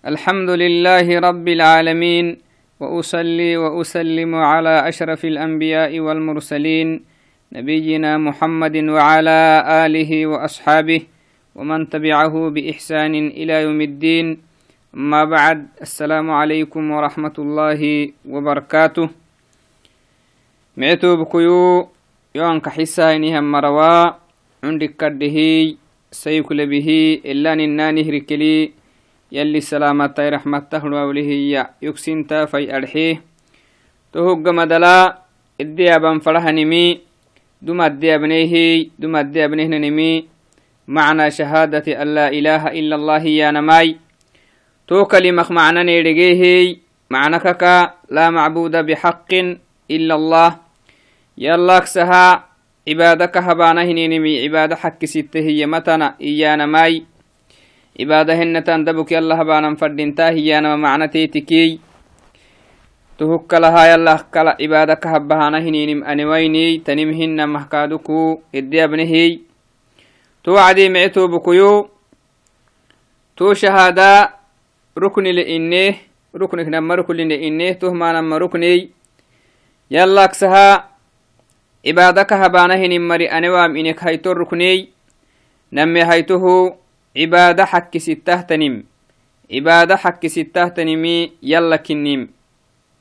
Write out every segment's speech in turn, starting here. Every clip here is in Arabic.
الحمد لله رب العالمين وأصلي وأسلم على أشرف الأنبياء والمرسلين نبينا محمد وعلى آله وأصحابه ومن تبعه بإحسان إلى يوم الدين. أما بعد السلام عليكم ورحمة الله وبركاته. معتو بكيو يوان كحسا إنهم مروا عندك كده سيكل به إلا ننانه ركلي يلي سلامتي رحمته وولهي يكسنتا في أرحيه تهج مدلا أبن فرح نمي دم أدي أبنيه دم أدي أبنيه نمي معنى شهادة أن لا إله إلا الله يا نماي. تو كلمة معنى نيرجيه معنى كك لا معبود بحق إلا الله. يلاك سها عبادك هبانا هنينمي عبادة حق ستة هي متنا إيانا ماي عبادة هن تندبك يلا بانا فردنتا هي أنا معنى تيتكي تهك لها يلا كلا عبادة كهبهانا هنينم أنويني. تنمهن محكادكو إدي أبنهي. تو عدي معتو بكيو. تو شهادة ركن لإنه. ركنك نما ركن لإنه. تو ما نما ركني. يلا كسها عبادة كهبانا هنم مري cibaada xakkisittahtanim cibaada xakkisittahtanimi yalla kinnim.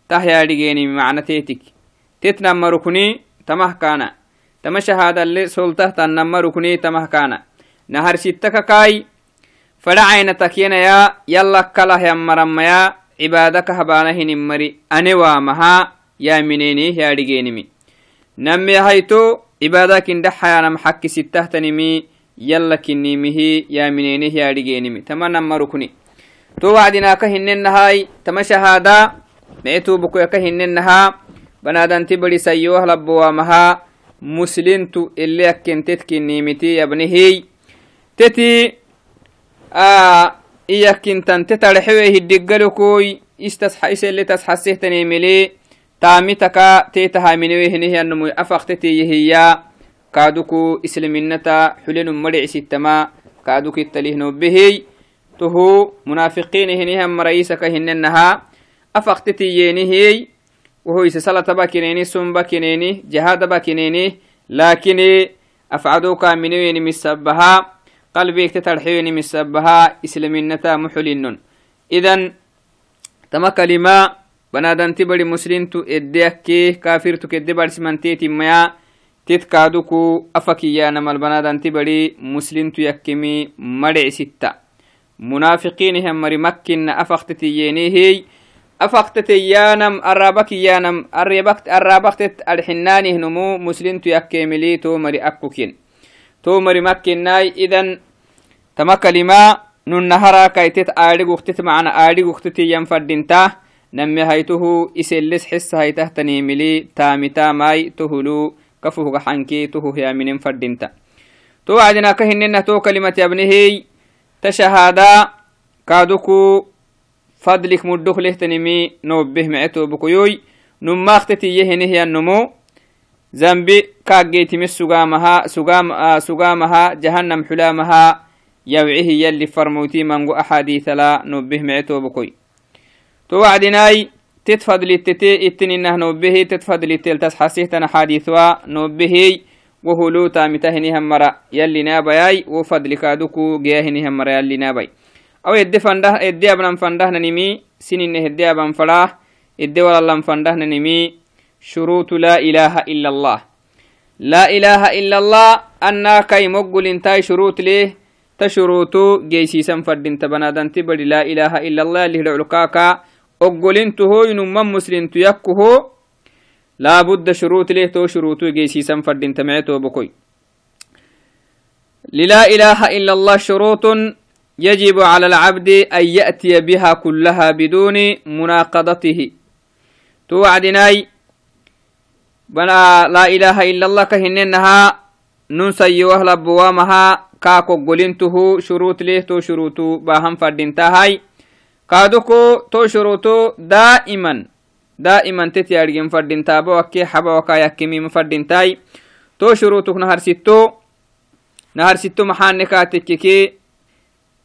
Tah yaadhigeenimi macnateetik titnamma ruknii tamah kaana. Tama shahaadalle soltahtannamma ruknii tamah kaana. Naharsittaka kaay fadhacayna takyanayaa yallakkalahyammarammayaa cibaadaka habaanahinimmari ane waamahaa yaamineeni yaadhigeenimi nammiyahayto cibaadaakindhaxayaanam xakkisittahtanimi yalla kinimihi yaamineenih yaadhigenimi tama nammarukni to wacdinaaka hinenahai tama shahada meetubukoyaka hinenaha banadanti badisayoh labbowamaha muslintu ili yakkentet kinimiti yabnihiy teti iyakkintante tarxewe hiddiggalukoy isele tasxasehtanimili taami taka teetahaminewehinihiyanumoy afaqtetiyehiyya كادوكو إسلامنتا حلين مرع ستما كادوك التليه نوبهي تهو منافقين هنهم رئيسك هننها أفقتتي ينهي وهو يسسلة باكينيني سم باكينيني جهاد باكينيني لكن أفعدوك من وين مسبها قلبك تترحيني مسبها إسلامنتا محلين إذن تما كلمة بنادن تبري مسلم تو إديك كافر تو كدبر سمنتيتي ميا تتكادوكو أفكيانا البنادان تبري مسلم يكمي مرع ستة. منافقين هم مري مكن أفختتيينيهي أفختتيانم الرابكيانم الرابكت الرابكت الحناني نمو مسلم يكملي تو مري أكوكين. تو مري مكن ناي. إذن تما كلمة ننهرا كيتت آرق وقتت معنا آرق وقتت ينفردنتا نمي هيته إسلس حس هيته تنيملي تامتا ماي تهلو كفوه حنكي توه يا من فردنتا تو عدنا كهننا تو كلمة ابنه تشهادا كادوكو فضلك مدوخ له تنمي نوبه معتو بكيوي نما اختتي يا النمو زنبي كاجيتي مس سقامها سقام سقامها جهنم حلامها يوعيه يلي فرموتي منغو أحاديث لا نوبه معتو بكوي تو وعدناي تتفضل التتي اتنينه نوبه تتفضل التلتس حسيتنا حديثوا نوبه وهلو تامتهني همرا. يلي نابياي وفضل كادوكو جيهني همرا. يلي نابي أو يدي فنده يدي أبنان فنده ننمي. سنين يدي أبن فلاه يدي ولا فنده ننمي. شروط لا إله إلا الله. لا إله إلا الله. أنا كي مقل انتاي شروط ليه تشروطو جيسيسا فردين تبنادان تبدي لا إله إلا الله. اللي لعلكاكا oggolintu hoynumman muslimtu yakkuho laabudda shuruut leh to shuruutu geysiisan fadhintamece bokoy للا إله إلا الله شروط يجب على العبد أن يأتي بها كلها بدون مناقضته توعدناي بنا لا إله إلا الله كهننها ننسي وهلا بوامها كاكو قلنته شروط له تو شروط باهم فردنتهاي kaadoko to shoroto daa'iman daa'iman tet yaadhigen fadhintaaba wakke haba waka yakkimima fadhintaai to shorotok naharsitto naharsitto maxaane kaatekkeke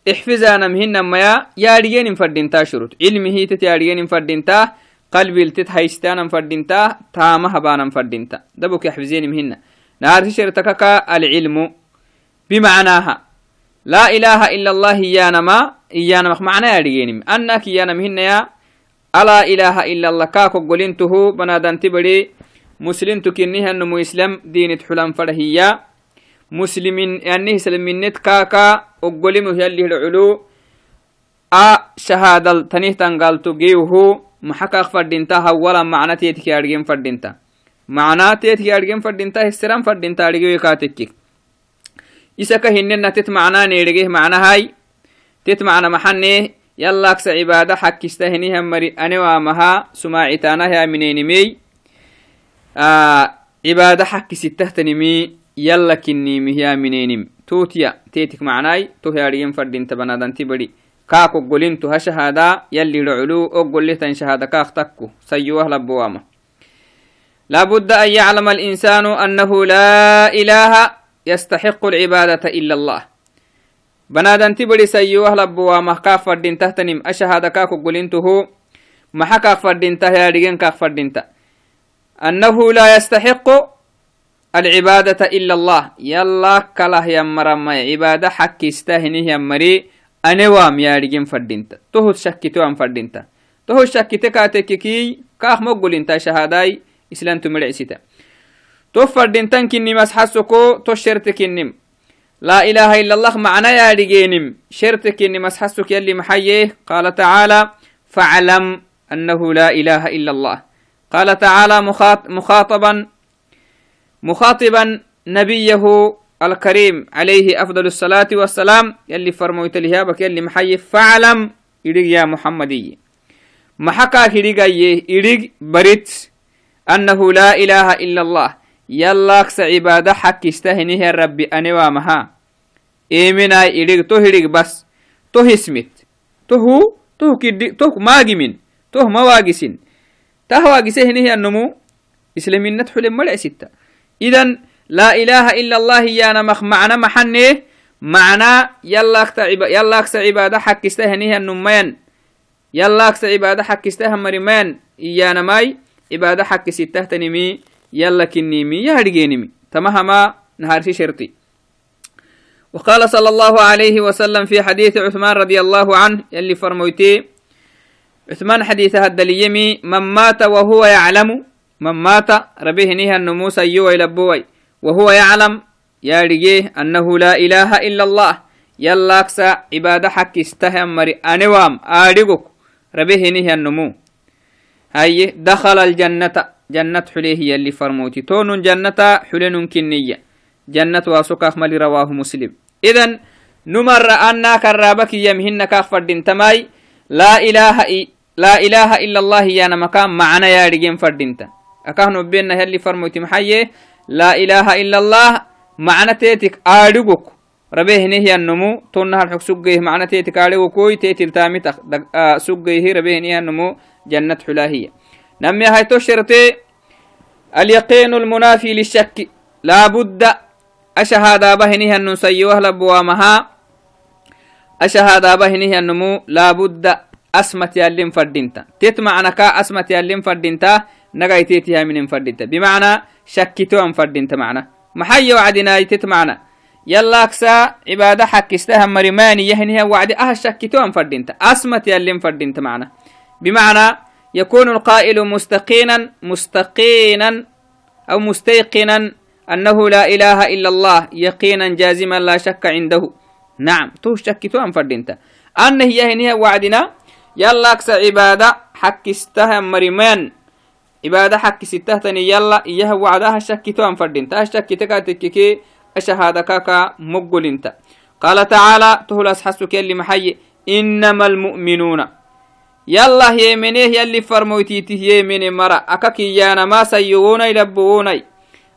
ميا ياريين فردينتا شروط علمه تت ياريين فردينتا قلبي التت هيستانا فردينتا تاما هبانا فردينتا دبك يحفزين مهن نار شرتك العلم بمعناها لا إله إلا الله إيانا ما إيانا معنى ياريين أنك إيانا مهن يا ألا إله إلا الله. كاكو قلنته بنادان تبري. مسلم تكنيها أنه إسلام دينة حلم فرهية مسلمين يعني سلمينت كاكا أقولمه يلي العلو أ شهادة تنيه تنقالتو جيوه محكا فردينتا ولا معنى تيتك يارجين فردينتا. معنى تيتك يارجين فردينتا هسرام فردينتا أرجيو كاتكك حكستهني هم مري أنا وامها سماعتانا يا منين مي. آه عبادة حكي ستهتنمي يلا كني مهيا منينم توتيا. تيتك معناي. تو هياريين فردين تبنادان تبري. كاكو قولين تو هشهادا يلي رعلو. أقول له تنشهادا كاك تكو. سيوه لبواما لابد أن يعلم الإنسان أنه لا إله يستحق العبادة إلا الله. بنادان تبري سيوه لبواما كاك فردين تهتنم. أشهادا كاكو محا كاك فردين تهياريين كاك فردين أنه لا يستحق العبادة إلا الله. يلا كله يمرم عبادة حق يستهنه يمري. أنوام يا رجيم فردينت تهو شكتو أم فردينت تهو شكتك كاتككي كاخ مقول انت شهاداي إسلام تمرعسيتا تو فردينتن كني مسحسكو تو شرتكنم لا إله إلا الله معنى يا رجينم شرتكني مسحسك يلي محيه قال تعالى فاعلم أنه لا إله إلا الله. قال تعالى مخاطبا مخاطبا نبيه الكريم عليه أفضل الصلاة والسلام. يلي فرمويت لهابك يلي محي فعلم إريق يا محمدي. محكا إريق إريق بريت. أنه لا إله إلا الله. يلا أكس عبادة حق استهنه الرب أنوا مها إيمنا إريق تو إريق بس تو اسمت تو تو كدي تو ماجمين تو مواجسين تهواجسه هنه النمو إسلامين ندخل ملع ستة إذا لا إله إلا الله يا نمخ معنا محنه معنا يلا اكتعب يلا إكس عبادة حق استهنيه النمين يلا كنيمي يا رجينمي تمهما نهار في شرطي. وقال صلى الله عليه وسلم في حديث عثمان رضي الله عنه يلي فرمويتي عثمان حديثها الدليمي من مات وهو يعلم من مات ربيه نيها النموس أيوة يلبوي وهو يعلم يا رجيه أنه لا إله إلا الله. يلا أكسى عبادة حق استهم مري أنوام آرقك ربيه نيها النمو هاي دخل الجنة. جنة حليه يلي فرموتي. تون جنة حلن كنية. جنة واسوك ملي رواه مسلم. إذن نمر أنا كرابك يمهن كافر تماي. لا إله لا إله إلا الله يا مكان معنا يا رجيم فردينتا أكهنو بينا هلي فرموتي محيي. لا إله إلا الله معنى تيتك آدقك ربيه نهي النمو. تنها الحق سقيه معنى تيتك آدقك كوي تيتل تامي آه سقيه ربيه نهي النمو. جنة حلاهية نمي هاي تشرتي اليقين المنافي للشك لا بد أشهد بهنه النسي وهل بوامها أشهد بهنه النمو لا بد أسمت يالين فردينتا. تت معنى كا أسمت يالين فردينتا نغايتيتها من فردينتا. بمعنى شكتو أن فردينتا معنى. محي وعدنا يتت معنى. يلا أكسا عبادة حق استهم مريماني يهنها وعد أه شكتو أن فردينتا. أسمت يالين فردينتا معنى. بمعنى يكون القائل مستقينا مستقينا أو مستيقنا أنه لا إله إلا الله يقينا جازما لا شك عنده. نعم تو شكتو أن فردينتا أنه يهنها وعدنا. يلا أكس عبادة حق استهم مريمان عبادة حق ستهتني يلا إياه وعدها شكتو أن فردين تاش شكتك تككي أشهادة كاكا مقل انت. قال تعالى تهلس حسك يلي محي إنما المؤمنون. يلا يمنيه يلي فرموتيته يمن مرا أككي يانا ما سيغون يلبغون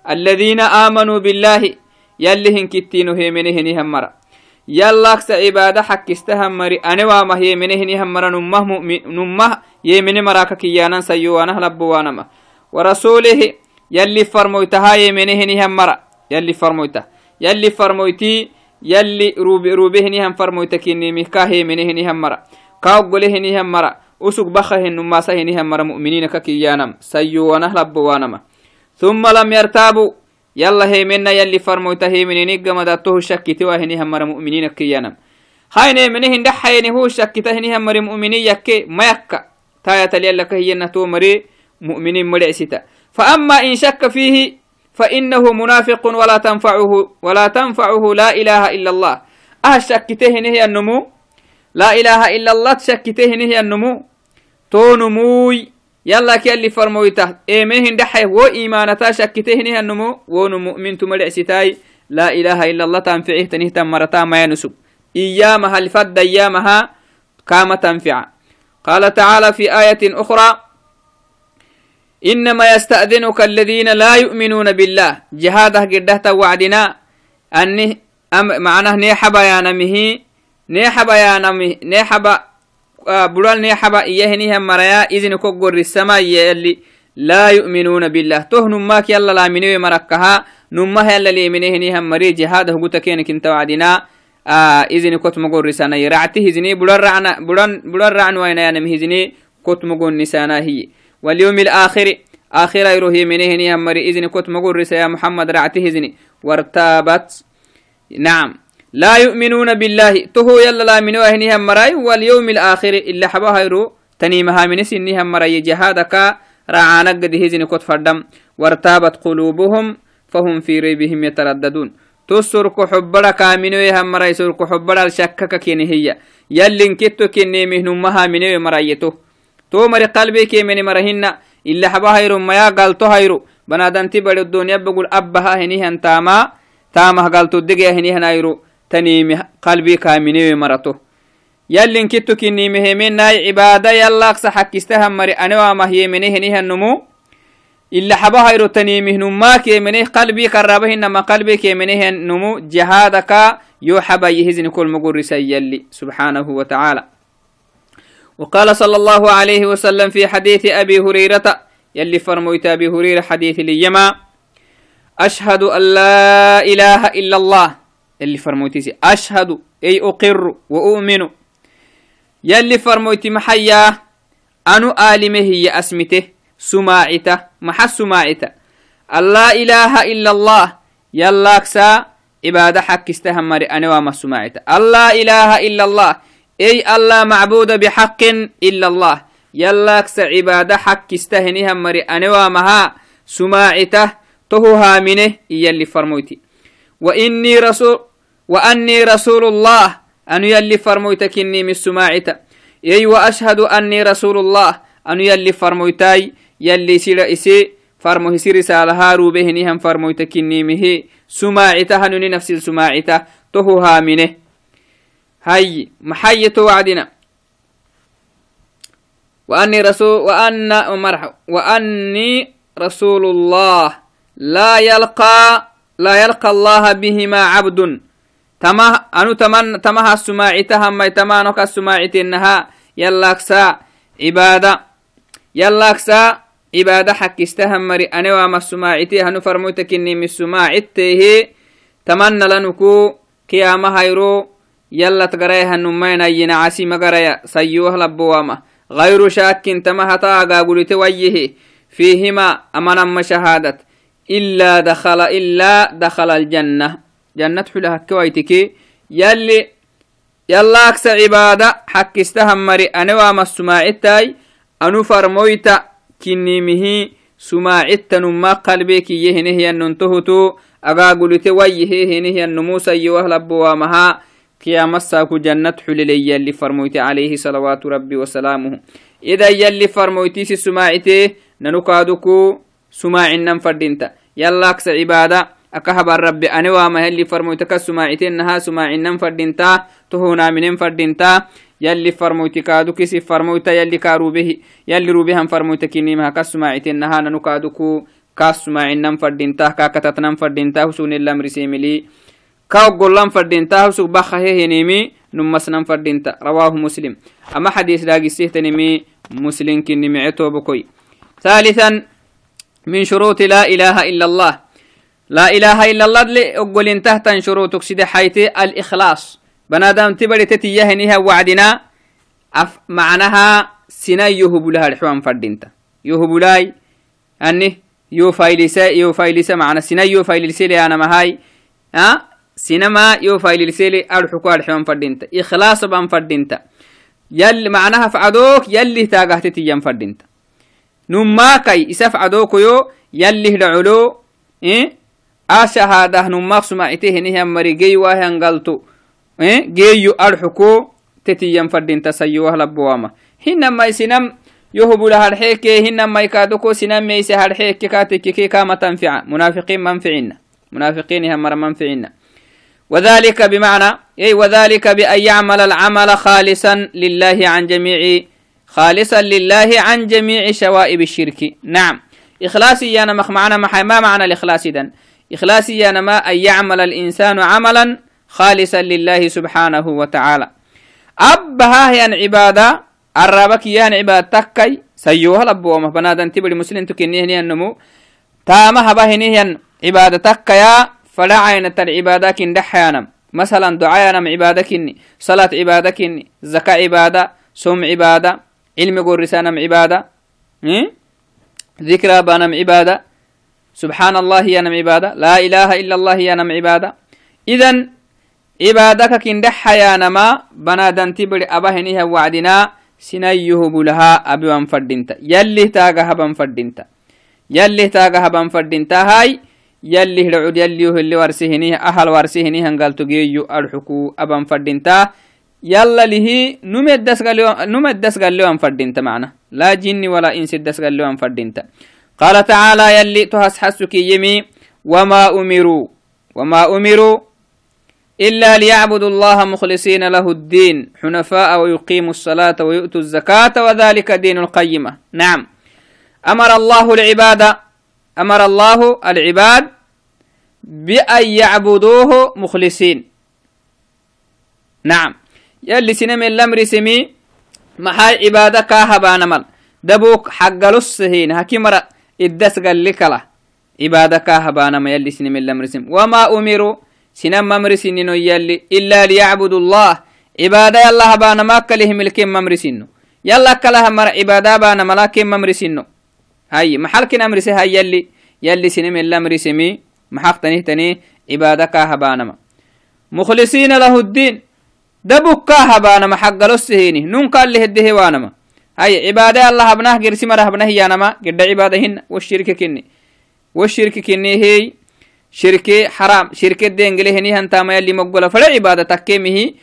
الذين آمنوا بالله يلي هنكتينو يمنيه نهم مرا يلاكس عبادة حق استهمري أنا وما هي منهني همر نمه نمه يمني مراك كيانا سيوانا ما ورسوله يلي فرموتها يمنهني همر يلي فرموته يلي فرموتي يلي روبي روبهنهم فرموتكني مكاهي منهنهم مرة كاوغلهنهم مرة أسوك بخهن ما سهنهم مرة مؤمنين ككيانم سيو ونهلب وانما ثم لم يرتابوا يلا هي منا يلي فرموته من نجم دته شكتي وهنهم مرة مؤمنين كيانم هاي منهن دحين هو شكته هنهم مرة مؤمنين يكي ما يكا تايا تليلك هي نتو مري مؤمنين مرعستا فأما إن شك فيه فإنه منافق ولا تنفعه ولا تنفعه لا إله إلا الله أه شكته هي النمو لا إله إلا الله تشكته هي النمو. تو نموي يلا كي فرمويته إيمهن دحي. و إيمانتا شكته هي النمو. ونمو مؤمن تمرعسيتاي لا إله إلا الله تنفعه تنه تمرتا ما ينسب إيامها لفد أيامها كام تنفع. قال تعالى في آية أخرى إنما يستأذنك الذين لا يؤمنون بالله. جهادة قده وعدنا. أنه أم معناه نيحبا يا نمه يا لا منوي مركها نمها يلا لي منهنهم مري جهاده قتكين كنت وعدنا آه إذن كت مقر رسانا يرعته إذني بلال رعنا بلال بلال رعنا وين يا نمه إذني كت مقر نسانا هي واليوم الآخر آخر يروه منهني همري إذن كنت مقول يا محمد رعته إذن وارتابت نعم لا يؤمنون بالله. تهو يلا لا من وهني همراي واليوم الآخر إلا حبها يرو تنيمها من سني همراي جهادك رعانا قد هزن كنت فردم. وارتابت قلوبهم فهم في ريبهم يترددون. تسرك حبرا كامنوي همراي سرك حبرا الشكك كين هي. يلين كتو كيني مهنمها منوي مرايته تو. مري قلبي كي من مرهن. إلا حبا هيرو. ميا قالتو هيرو. بنادنتي بڑي الدنيا بقول أبها هنيهن تاما. تاما قالتو دقيا هنيهن هيرو. تنيمي قلبي كامني مرتو. يلي كتو كني مهمين ناي عبادة يلا أقصى حكستها مري أنا ما هي مني هنيهن نمو. إلا حبا هيرو تنيمي نما كي مني قلبي قربه إنما قلبي كي مني نمو. جهادك يو حبا يهزن كل مقرسي يلي سبحانه وتعالى. وقال صلى الله عليه وسلم في حديث أبي هريرة يلي فرميت أبي هريرة حديث ليما أشهد أن لا إله إلا الله. يلي فرميت أشهد أي أقر وأؤمن. يلي فرميت محيا أنو آلمه هي أسمته؟ سماعته. مح سماعته. لا إله إلا الله. يلا أكسا عبادة حق استهمر أنا وما سماعته. لا إله إلا الله. أي الله معبود بحق إلا الله. يلاكس عبادة حق استهنها مري أنوامها سماعته. تهوها منه يلي فرموتي. وإني رسول وأني رسول الله. أن يلي فرموتك إني من سماعته أي وأشهد أني رسول الله. أن يلي فرموتاي يلي سير إسي. فرمو هسي رسالها روبهنهم فرموتك إني مه. سماعته هنوني نفس السماعته تهوها منه هاي محية وعدنا. وأني رسول وأن مرح وأني رسول الله. لا يلقى لا يلقى الله بهما عبد. تما أنو تمن تمها السماعتها ما تمانك السماعتنها يلاكسا عبادة يلاكسا عبادة حق استهمري أنا وما السماعتي هنو فرموتك إني من السماعته تمنى لنكو كياما هيرو يلا تقرأيها النمين أينا عسي مقرأي سيوه لبوامة غير شاك تما هتا قاقلت ويه فيهما أمنا ما شهادة إلا دخل إلا دخل الجنة جنة حلها كويتك. يلي يلا أكس عبادة حق استهمري أنا وما السماعتاي. أنو فرمويتا كنيمه سماعت نما قلبك يهنه يننتهتو أقاقلت ويه هنه النموس يوه لبوامها قيام ساكو جنة حللي يلي فرمويت عليه صلوات ربي وسلامه. إذا يلي فرمويتي سماعته ننكادكو سماع ننفردينتا. يلا أكس عبادة. أكهب الرب أنا وما يلي فرمويتك سماعتين نها سماع ننفردينتا تهونا من ننفردينتا. يلي فرمويتي كادو كسي فرمويتا يلي كارو به يلي روبهم فرمويتك نيمها كسماعتين نها ننكادكو كاس سماع ننفردينتا. كاكتت ننفردينتا حسون الله سيملي كاو قولان فردينتا سوق بخه هنيمي نمسنا فردينتا رواه مسلم. أما حديث لاقي سيهتنمي مسلم كني معتو بكوي ثالثا من شروط لا إله إلا الله. لا إله إلا الله لأقول تحت شروطك سيدي حيث الإخلاص. بنادم تبري تتيهنها وعدنا. أف معناها سنا يهب لها الحوان فردينتا. يهب لاي أني يو فايلسا يو فايلسا معنى سنا يو فايلسا لي أنا مهاي. أه؟ سينما يو فايلسا لي أرحكوا الحوان فردينتا. إخلاص بان فردينتا. يل معناها فعدوك يلي تاقهت تيام فردينتا. نما كي إسف عدوك يو يلي دعلو إيه؟ Ashahaadah numaq sumacitehinihan mari gey wahan galto geeyo arxuko tetiyan fadinta sayyowah labowama hinamai sinam yohobula harxeeke hinamai kaadoko sinam meise harxeeke kaatekeke kama tanfica munaafiqiin manficina munaafiqiinihan mara manficina وذلك بمعنى أي وذلك بأن يعمل العمل خالصا لله عن جميع خالصا لله عن جميع شوائب الشرك نعم إخلاصي أنا مخ معنا ما معنى الإخلاص إذن إخلاصي نما أن يعمل الإنسان عملا خالصا لله سبحانه وتعالى. أبها هي عبادة الرابك يان عبادة تكي سيوها لبوما بنادن تبري مسلم تكنيه نيان نمو. تاما هبه نيان عبادة تكيا فلا عينة العبادة كن دحيانا مثلا دعاء عبادة كني صلاة عبادة كني زكاة عبادة صوم عبادة علم قرسانم عبادة ذكرى بانم عبادة سبحان الله يا نم عبادة. لا إله إلا الله يا نم عبادة. إذن عبادك كن دح يا نما بنادن تبر أبهنها وعدنا سنيه بلها أبي فردينتا يلي تاغا هبن فردينتا يلي تاغا هبن فردينتا هاي يلي رعود يلي اللي ورسهنيه أهل ورسهنيه هنقال تجيو الحكو أبن فردينتا يلا له نمد دس قال نمد دس قال له فردينتا معنا. لا جن ولا إنس دس قال له فردينتا قال تعالى يلي تهسحسك يمي وما أمروا وما أمروا إلا ليعبدوا الله مخلصين له الدين حنفاء ويقيموا الصلاة ويؤتوا الزكاة وذلك دين القيمة. نعم. أمر الله العباد أمر الله العباد بأن يعبدوه مخلصين. نعم. يلي سنم الأمر سمي محاي عبادك هبانمل. دبوك حق لسهين هكي مرأ iddas galli kala عبادة كاهبانا ما يلي سنم الأمرسم وما أمروا سنم ممرسنين يلي إلا ليعبدوا الله. عبادة الله بانا ما كلهم الكم ممرسنو يلا كلها مر عبادة بانا ملاكم ممرسنو هاي محل كن أمرسي هاي يلي يلي سنم الأمرسمي محق تنيه تنيه عبادة هاي عبادة الله أبناه قرسي مرة أبناه يانما قد عبادة هن والشركة كني. والشركة كني هي شركة حرام شركة دينجلي هني هنتاما يلي مقبلة فلا عبادة تكيمه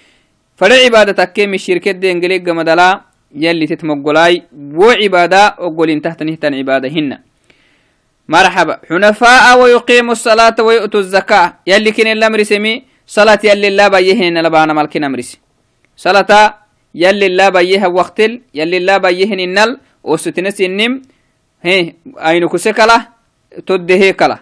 فلا عبادة تكيمي شركة دينجلي قمدلا يلي تتمقلاي وعبادة أقول تحت نهتن عبادة هن. مرحبا. حنفاء ويقيموا الصلاة ويؤتوا الزكاة. يلي كن الأمر سمي صلاة يلي الله بيهن لبانا مالكين أمرسي صلاة يلي لا بيه وقتل يلي لا بيه النل وستنس النم هي أين كسكلا تده كلا.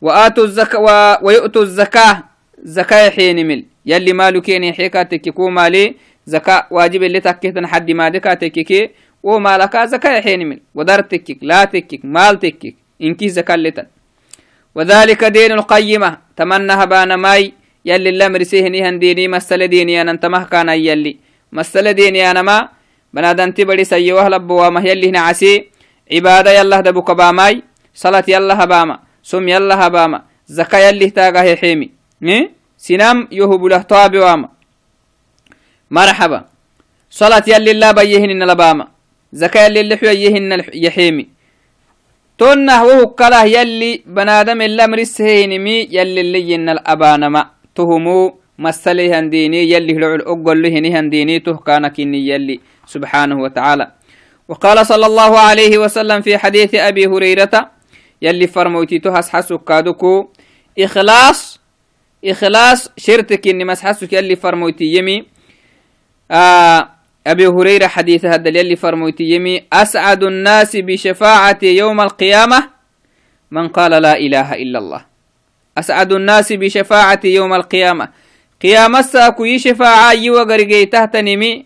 وآتوا الزكاة و... ويؤتوا الزكاة زكاة حين مل. يلي مالو كيني حيكاتك كو مالي زكاة واجب اللي تكيتن حد ما دكاتك كي ومالك زكاة حين مل. ودار تكك لا تكك مال تكك إنكي زكاة لتن وذلك دين القيمة تمنى هبان ماي يلي اللي مرسيه ديني مسل ديني أن انتمه كان يلي. مسألة ديني أنا ما بنادنتي بدي سيوه لبوا ما يلي هنا عسي عبادة يلا دبوك باماي صلاة يلا هباما سم يلا هباما زكاة يلي تاقه حيمي؟ سنام يهب له طاب واما. مرحبا. صلاة يلي الله بيهن لباما. زكاة يلي اللي حيهن يحيمي تونه وهو كله يلي بنادم اللي هيني مي يلي اللي ين الأبانما. تهمو مسلي هنديني يلي لعل أقول له هنديني تهكانك يلي. سبحانه وتعالى. وقال صلى الله عليه وسلم في حديث أبي هريرة يلي فرموتي تهس حسك كادوكو إخلاص إخلاص شرتك إني مسحسك يلي فرموتي يمي. آه أبي هريرة حديث هذا يلي فرموتي يمي أسعد الناس بشفاعة يوم القيامة من قال لا إله إلا الله. أسعد الناس بشفاعة يوم القيامة. قيام الساكو يشفاعا يوغرقي تهتنمي.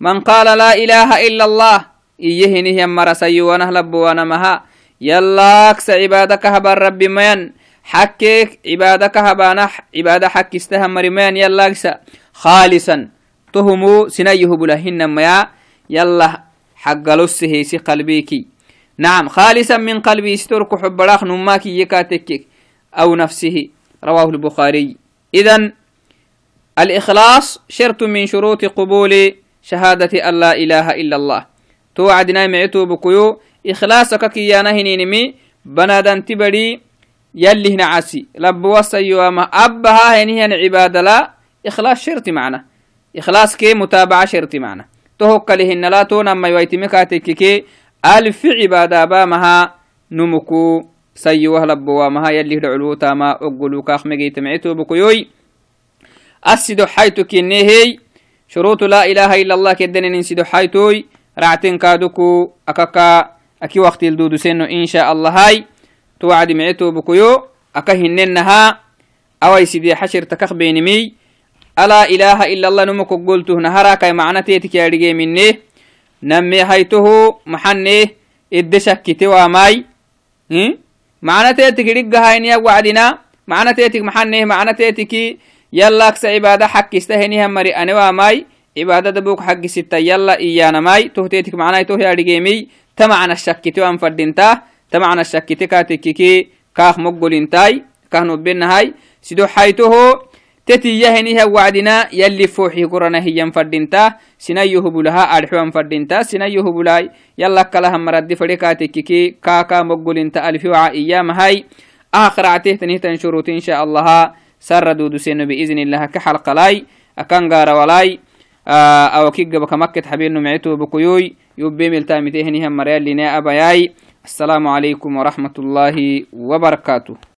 من قال لا إله إلا الله إيهنه يمر سيوانا لب وأنا مها يلاك سعبادك هبر رب مين حكيك عبادة كهبانا عبادة حك استهم مريمان يلا خالصا. تهمو سنيه بلهن ما يلا حق لسه سي قلبيكي. نعم خالصا من قلبي استرك حب راخ نماكي يكاتك أو نفسه. رواه البخاري. إذن الإخلاص شرط من شروط قبول شهادة أن لا إله إلا الله. توعدنا معتو بكيو إخلاصك كيانا هنينمي بنادن تبري يلي هنا عسي لب وصيوما أبها هنيهن عبادة لا إخلاص شرط معنا. إخلاص كي متابعة شرط معنا. تهك لهن لا تونا ما يويتمكاتك كي ألف عبادة بامها نمكو. سيوه لبوا مها يلي العلو تاما أقلو كاخ مجيت معتو بكيوي. أسدو حيتو كنهي. شروط لا إله إلا الله كدن ننسدو حيتوي رعتين كادوكو أكاكا أكي وقت الدودو سنو إن شاء الله هاي. توعد معتو بكيو. أكهننها أوي سيدي حشر تكخ بينمي. ألا إله إلا الله نمكو قلته نهارا كي معنى تيتك يا مني. نمي هيته محني. إدشك كتوا يلا أكس عبادة حق استهنيها مري أنا ماي عبادة دبوك حق ستة يلا إيانا ماي تهتيتك معنى توه يا رجيمي تمعنا الشك تو أن فردنتا تمعنا الشك تكاتككي كاخ مقبل انتاي كاخ نبنا هاي سيدو حيته تتي يهنيها وعدنا يلي فوحي قرنا هي سر دودو بإذن الله كحلق لاي أكان غار ولاي آه أو كيك بكمكت حبينو معتو بكيوي يبي ملتامتهنهم مريال لنا أبياي السلام عليكم ورحمة الله وبركاته.